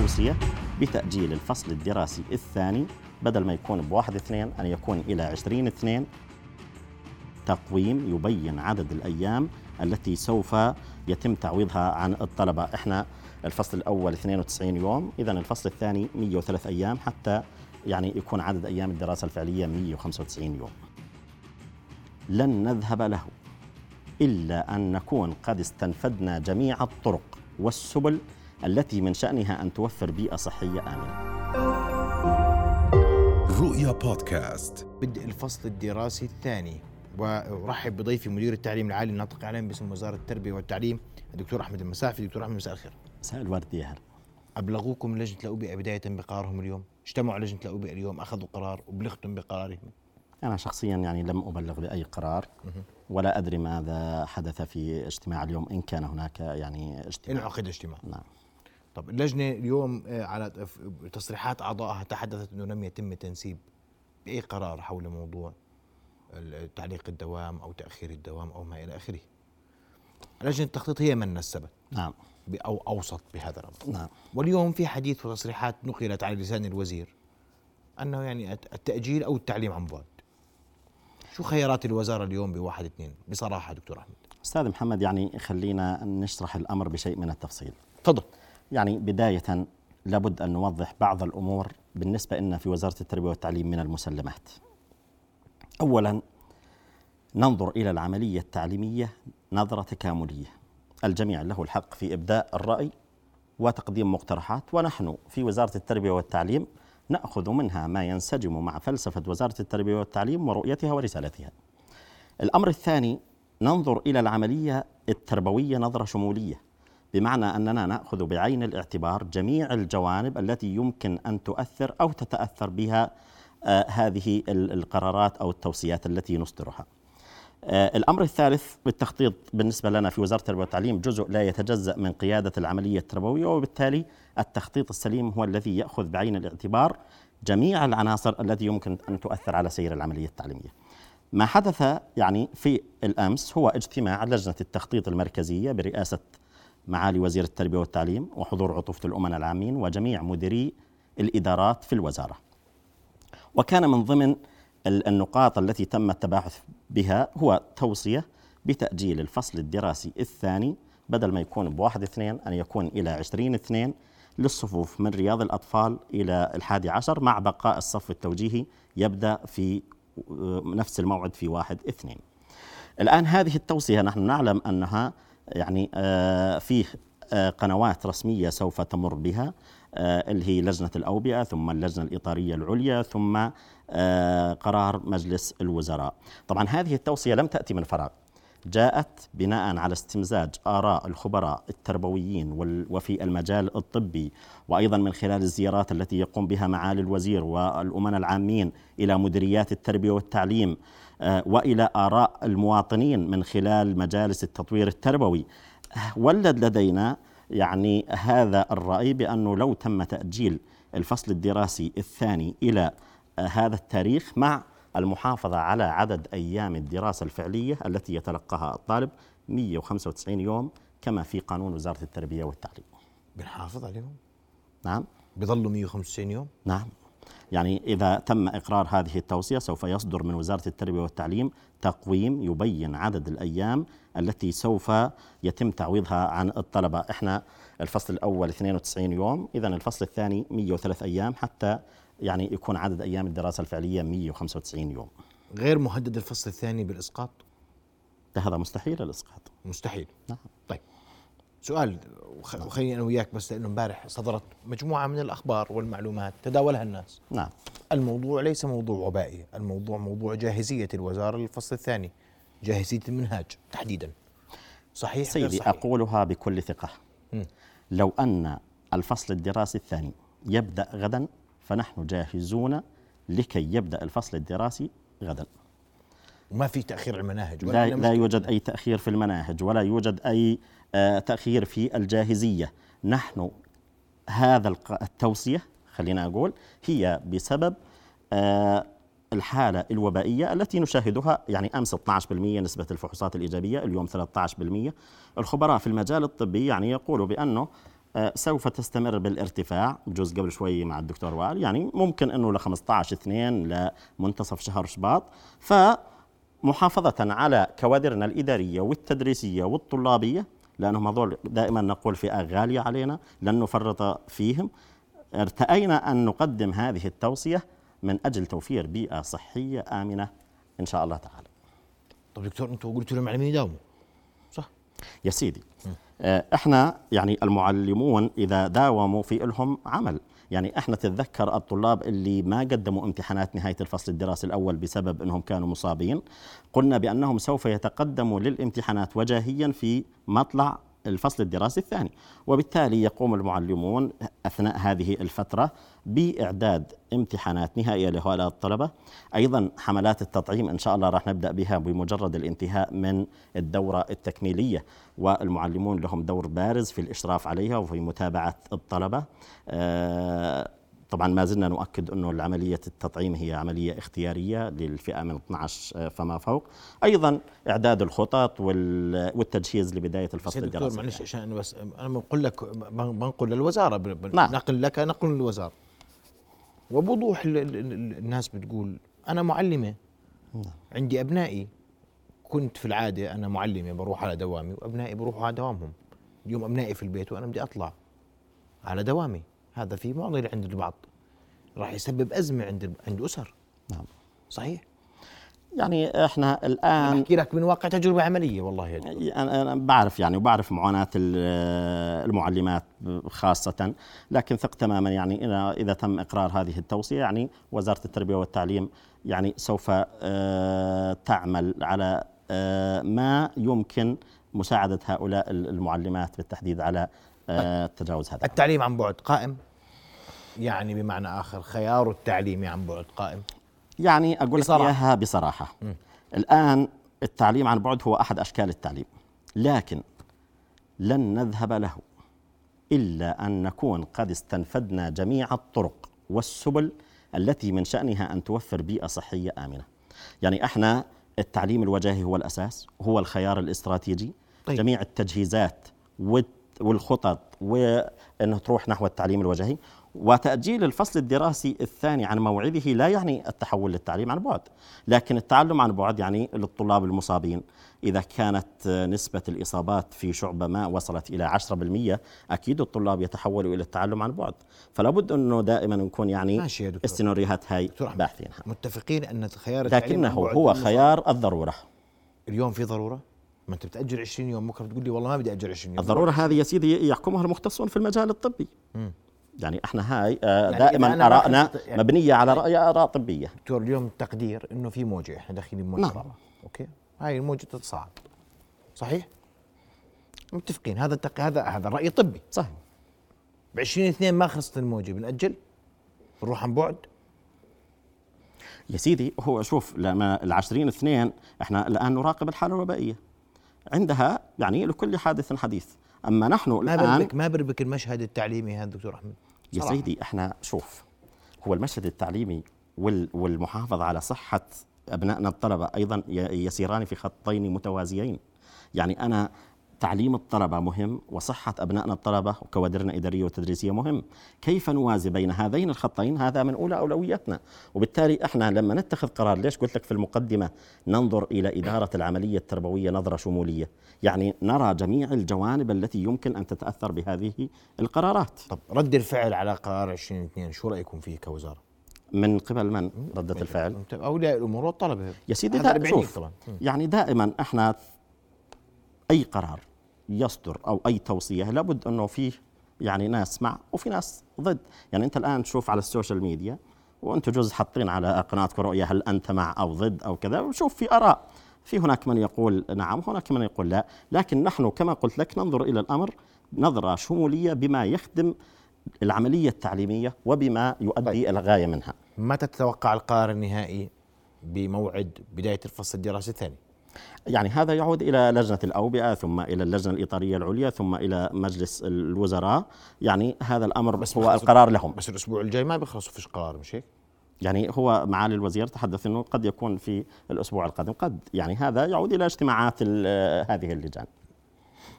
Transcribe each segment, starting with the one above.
توصية بتأجيل الفصل الدراسي الثاني بدل ما يكون بواحد اثنين أن يكون إلى عشرين اثنين. تقويم يبين عدد الأيام التي سوف يتم تعويضها عن الطلبة. إحنا الفصل الأول 92 يوم إذا الفصل الثاني 103 أيام حتى يعني يكون عدد أيام الدراسة الفعلية 195 يوم. لن نذهب له إلا أن نكون قد استنفدنا جميع الطرق والسبل التي من شأنها أن توفر بيئة صحية آمنة. رؤيا بودكاست. بدء الفصل الدراسي الثاني. وأرحب بضيفي مدير التعليم العالي الناطق إعلامي باسم وزارة التربية والتعليم الدكتور أحمد المسافي دكتور أحمد مساء الخير. مساء الورد يا هلا. أبلغوكم لجنة الأوبئة بداية بقرارهم اليوم؟ اجتمعوا لجنة الأوبئة اليوم أخذوا قرار وبلغتم بقرارهم. أنا شخصيا يعني لم أبلغ بأي قرار ولا أدري ماذا حدث في اجتماع اليوم إن كان هناك يعني اجتماع. انعقد اجتماع. نعم. طب اللجنة اليوم آه، على تصريحات أعضائها تحدثت إنه لم يتم تنسيب بأي قرار حول موضوع تعليق الدوام أو تأخير الدوام أو ما إلى آخره. لجنه التخطيط هي من نسبت نعم أو اوصت بهذا الأمر. نعم واليوم في حديث وتصريحات نقلت على لسان الوزير أنه يعني التأجيل أو التعليم عن بعد. شو خيارات الوزارة اليوم بواحد اثنين بصراحة دكتور أحمد؟ أستاذ محمد يعني خلينا نشرح الأمر بشيء من التفصيل تفضل. يعني بداية لابد أن نوضح بعض الأمور بالنسبة لنا في وزارة التربية والتعليم من المسلمات. أولا ننظر إلى العملية التعليمية نظرة تكاملية. الجميع له الحق في إبداء الرأي وتقديم مقترحات ونحن في وزارة التربية والتعليم نأخذ منها ما ينسجم مع فلسفة وزارة التربية والتعليم ورؤيتها ورسالتها. الأمر الثاني ننظر إلى العملية التربوية نظرة شمولية. بمعنى أننا نأخذ بعين الاعتبار جميع الجوانب التي يمكن أن تؤثر أو تتأثر بها آه هذه القرارات أو التوصيات التي نصدرها. آه الأمر الثالث بالتخطيط بالنسبة لنا في وزارة التربية والتعليم جزء لا يتجزأ من قيادة العملية التربوية وبالتالي التخطيط السليم هو الذي يأخذ بعين الاعتبار جميع العناصر التي يمكن أن تؤثر على سير العملية التعليمية. ما حدث يعني في الأمس هو اجتماع لجنة التخطيط المركزية برئاسة معالي وزير التربية والتعليم وحضور عطوفة الأمناء العامين وجميع مديري الإدارات في الوزارة. وكان من ضمن النقاط التي تم التباحث بها هو توصية بتأجيل الفصل الدراسي الثاني بدل ما يكون بواحد اثنين أن يكون إلى عشرين اثنين للصفوف من رياض الأطفال إلى الحادي عشر مع بقاء الصف التوجيهي يبدأ في نفس الموعد في واحد اثنين. الآن هذه التوصية نحن نعلم أنها يعني آه، فيه آه، قنوات رسمية سوف تمر بها آه، اللي هي لجنة الأوبئة ثم اللجنة الإطارية العليا ثم قرار مجلس الوزراء. طبعا هذه التوصية لم تأتي من فراغ. جاءت بناء على استمزاج آراء الخبراء التربويين وفي المجال الطبي وأيضا من خلال الزيارات التي يقوم بها معالي الوزير والأمناء العامين إلى مديريات التربية والتعليم وإلى آراء المواطنين من خلال مجالس التطوير التربوي ولد لدينا يعني هذا الرأي بأنه لو تم تأجيل الفصل الدراسي الثاني إلى هذا التاريخ مع المحافظة على عدد أيام الدراسة الفعلية التي يتلقاها الطالب 195 يوم كما في قانون وزارة التربية والتعليم. بنحافظ عليهم؟ نعم بيظلوا 195 يوم؟ نعم يعني إذا تم إقرار هذه التوصية سوف يصدر من وزارة التربية والتعليم تقويم يبين عدد الأيام التي سوف يتم تعويضها عن الطلبة. إحنا الفصل الأول 92 يوم إذا الفصل الثاني 103 أيام حتى يعني يكون عدد أيام الدراسة الفعلية 195 يوم. غير مهدد الفصل الثاني بالإسقاط؟ هذا مستحيل الإسقاط. مستحيل. نعم. طيب. سؤال وخليني أنا وياك بس لأنه امبارح صدرت مجموعة من الأخبار والمعلومات تداولها الناس. نعم. الموضوع ليس موضوع وبائي الموضوع موضوع جاهزية الوزارة للفصل الثاني جاهزية المنهاج تحديدا. صحيح سيدي صحيح. أقولها بكل ثقة. م. لو أن الفصل الدراسي الثاني يبدأ غدا فنحن جاهزون لكي يبدأ الفصل الدراسي غدا. وما في تأخير المناهج ولا لا, لا يوجد أي تأخير في المناهج ولا يوجد أي آه، تأخير في الجاهزية. نحن هذا التوصية خلينا أقول هي بسبب آه، الحالة الوبائية التي نشاهدها يعني أمس 12% نسبة الفحوصات الإيجابية اليوم 13% الخبراء في المجال الطبي يعني يقولوا بأنه آه، سوف تستمر بالارتفاع بجوز قبل شوي مع الدكتور وائل يعني ممكن إنه ل 15 2 لمنتصف شهر شباط. فمحافظة على كوادرنا الإدارية والتدريسية والطلابية لأنهم هذول دائما نقول فئة غالية علينا لن نفرط فيهم. ارتأينا أن نقدم هذه التوصية من أجل توفير بيئة صحية آمنة إن شاء الله تعالى. طب دكتور أنتم قلتوا للمعلمين يداوموا صح؟ يا سيدي آه، إحنا يعني المعلمون إذا داوموا في لهم عمل. يعني إحنا تتذكر الطلاب اللي ما قدموا امتحانات نهاية الفصل الدراسي الأول بسبب إنهم كانوا مصابين قلنا بأنهم سوف يتقدموا للامتحانات وجاهيا في مطلع الفصل الدراسي الثاني. وبالتالي يقوم المعلمون أثناء هذه الفترة بإعداد امتحانات نهائية لهؤلاء الطلبة. أيضا حملات التطعيم إن شاء الله راح نبدأ بها بمجرد الانتهاء من الدورة التكميلية والمعلمون لهم دور بارز في الإشراف عليها وفي متابعة الطلبة. آه، طبعا ما زلنا نؤكد أنه العملية التطعيم هي عملية اختيارية للفئة من 12 فما فوق. أيضا إعداد الخطط وال- والتجهيز لبداية الفصل سيد دكتور الدراسي. معلش عشان أنا بس أنا بقول لك بنقل ب- نعم. نقل لك نقل للوزارة. وبوضوح ال- ال- ال- الناس بتقول أنا معلمة. عندي أبنائي كنت في العادة أنا معلمة بروح على دوامي وأبنائي بروحوا على دوامهم. اليوم أبنائي في البيت وأنا بدي أطلع على دوامي. هذا في معضله عند البعض. راح يسبب أزمة عند عند أسر. نعم. صحيح. يعني إحنا الآن بحكي لك من واقع تجربة عملية والله يا دكتور. أنا أنا بعرف يعني وبعرف معاناة ال- المعلمات خاصة لكن ثق تماما يعني إذا- إذا تم إقرار هذه التوصية يعني وزارة التربية والتعليم يعني سوف آه، تعمل على آه، ما يمكن مساعدة هؤلاء المعلمات بالتحديد على آه، تجاوز هذا. التعليم عن بعد قائم؟ يعني بمعنى آخر خيار التعليم عن بعد قائم يعني أقول لك بصراحة. إياها بصراحة الآن التعليم عن بعد هو أحد أشكال التعليم لكن لن نذهب له إلا أن نكون قد استنفدنا جميع الطرق والسبل التي من شأنها أن توفر بيئة صحية آمنة. يعني إحنا التعليم الوجاهي هو الأساس، هو الخيار الاستراتيجي، طيب. جميع التجهيزات والخطط وانه تروح نحو التعليم الوجاهي وتأجيل الفصل الدراسي الثاني عن موعده لا يعني التحول للتعليم عن بعد، لكن التعلم عن بعد يعني للطلاب المصابين. إذا كانت نسبة الإصابات في شعبة ما وصلت إلى 10% أكيد الطلاب يتحولوا إلى التعلم عن بعد، فلا بد أنه دائما نكون يعني ماشي يا دكتور. السيناريوهات هاي باحثينها متفقين أن خيار التعليم لكنه عن بعد هو خيار الضرورة. اليوم في ضرورة؟ ما أنت بتأجل 20 يوم بكره بتقول لي والله ما بدي أجل 20 يوم. الضرورة هذه يا سيدي يحكمها المختصون في المجال الطبي. مم. يعني إحنا هاي آه، يعني دائما آرائنا يعني- مبنية على رأي آراء طبية. دكتور اليوم التقدير إنه في موجة إحنا داخلين بموجه نعم. رابعه أوكي؟ هاي الموجة تتصاعد. صحيح؟ متفقين. هذا التق... هذا هذا راي طبي صحيح. ب 20 2 ما خلصت الموجة بنأجل؟ بنروح عن بعد؟ يا سيدي هو شوف لما العشرين اثنين إحنا الآن نراقب الحالة الوبائية. عندها يعني لكل حادث حديث. أما نحن ما الان بربك ما بربك المشهد التعليمي هذا دكتور أحمد يا صراحة. سيدي إحنا شوف هو المشهد التعليمي وال- والمحافظة على صحة أبنائنا الطلبة أيضا ي- يسيران في خطين متوازيين يعني أنا تعليم الطلبة مهم وصحة أبنائنا الطلبة وكوادرنا الإدارية والتدريسية مهم. كيف نوازي بين هذين الخطين؟ هذا من أولى اولوياتنا وبالتالي إحنا لما نتخذ قرار ليش قلت لك في المقدمة ننظر إلى إدارة العملية التربوية نظرة شمولية. يعني نرى جميع الجوانب التي يمكن أن تتأثر بهذه القرارات. طب رد الفعل على قرار 20 2 شو رأيكم فيه كوزارة؟ من قبل من ردة الفعل؟ أنت أولياء الأمور والطلبة. يا سيدي هذا دا اللي بعنيك شوف. طبعا. مم. يعني دائما إحنا أي قرار يصدر أو أي توصية. لابد إنه فيه يعني ناس مع وفي ناس ضد. يعني أنت الآن تشوف على ال social media وأنتم جزء حاطين على قناتكم رؤية هل أنت مع أو ضد أو كذا. وشوف في آراء. في هناك من يقول نعم هناك من يقول لا. لكن نحن كما قلت لك ننظر إلى الأمر نظرة شمولية بما يخدم العملية التعليمية وبما يؤدي طيب. إلى الغايه منها. متى تتوقع القرار النهائي بموعد بداية الفصل الدراسي الثاني؟ يعني هذا يعود إلى لجنة الأوبئة ثم إلى اللجنة الإطارية العليا ثم إلى مجلس الوزراء. يعني هذا الأمر بس هو القرار لهم. بس الأسبوع الجاي ما بيخلصوا فيش قرار مش هيك؟ يعني هو معالي الوزير تحدث أنه قد يكون في الأسبوع القادم. قد يعني هذا يعود إلى اجتماعات ال- هذه اللجان.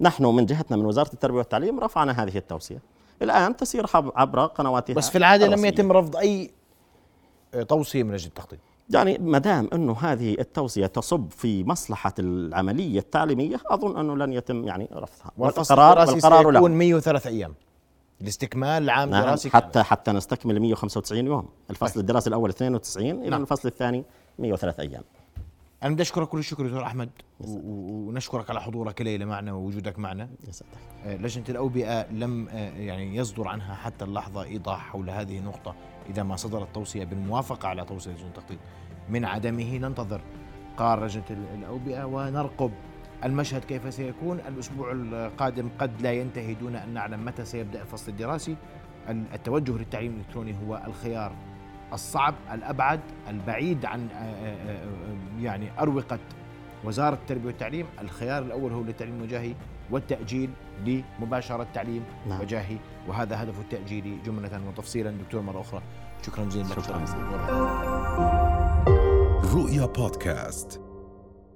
نحن من جهتنا من وزارة التربية والتعليم رفعنا هذه التوصية. الآن تسير عبر قنواتها بس في العادة لم الرسمية. يتم رفض أي توصية من لجنه التخطيط. يعني ما دام أنه هذه التوصية تصب في مصلحة العملية التعليمية أظن أنه لن يتم يعني رفضها. والقرار والقرار سيكون له. 103 أيام. لاستكمال العام نعم الدراسي حتى حتى نستكمل 195 يوم. الفصل الدراسي الأول 92 إلى نعم. الفصل الثاني 103 أيام. أنا بدي أشكرك كل الشكر دكتور أحمد ونشكرك على حضورك الليلة معنا ووجودك معنا. يسعدك. آه، لجنة الأوبئة لم آه، يعني يصدر عنها حتى اللحظة إيضاح حول هذه النقطة. إذا ما صدرت توصيه بالموافقة على توصية لجنه التخطيط من عدمه ننتظر قرار لجنة ال- الأوبئة ونرقب المشهد كيف سيكون. الأسبوع القادم قد لا ينتهي دون أن نعلم متى سيبدأ الفصل الدراسي. ال- التوجه للتعليم الإلكتروني هو الخيار الصعب الأبعد البعيد عن آه، آه، آه، يعني أروقة وزارة التربية والتعليم الخيار الأول هو للتعليم الوجاهي والتأجيل لمباشرة تعليم نعم. وجاهي وهذا هدف التاجيل جملة وتفصيلا دكتور مرة أخرى شكرا جزيلا لك شكراً. دكتور. رؤيا بودكاست